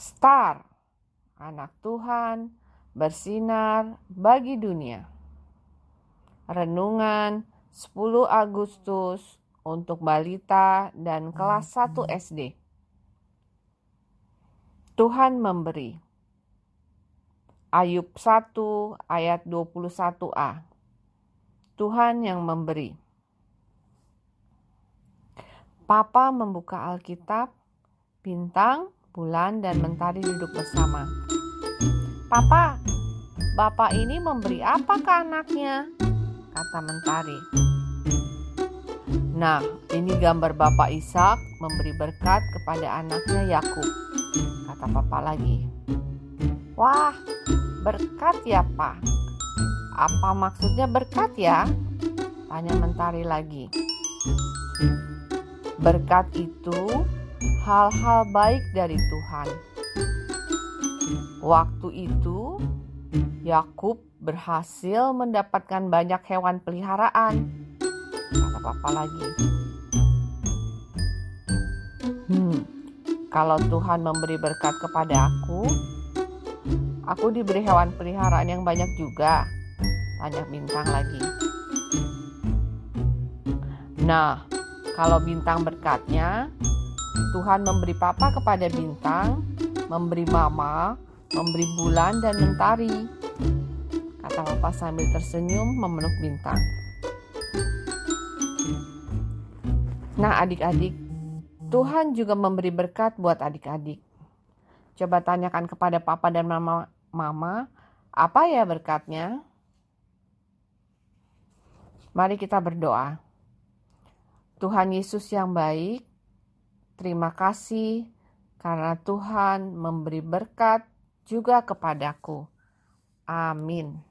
Star, anak Tuhan, bersinar bagi dunia. Renungan 10 Agustus untuk balita dan kelas 1 SD. Tuhan memberi. Ayub 1 ayat 21a. Tuhan yang memberi. Papa membuka Alkitab, bintang, bulan, dan mentari duduk bersama. Papa, Bapak ini memberi apa ke anaknya? Kata mentari. Nah, ini gambar Bapak Ishak memberi berkat kepada anaknya Yakub. Kata Papa lagi. Wah, berkat ya, Pak. Apa maksudnya berkat ya? Tanya mentari lagi. Berkat itu hal-hal baik dari Tuhan. Waktu itu, Yakub berhasil mendapatkan banyak hewan peliharaan. Kata papa lagi. Hmm, kalau Tuhan memberi berkat kepada aku, aku diberi hewan peliharaan yang banyak juga. Tanya bintang lagi. Nah, kalau bintang berkatnya, Tuhan memberi papa kepada bintang, memberi mama, memberi bulan dan mentari. Kata papa sambil tersenyum memeluk bintang. Nah adik-adik, Tuhan juga memberi berkat buat adik-adik. Coba tanyakan kepada papa dan mama, mama apa ya berkatnya? Mari kita berdoa. Tuhan Yesus yang baik, terima kasih karena Tuhan memberi berkat juga kepadaku. Amin.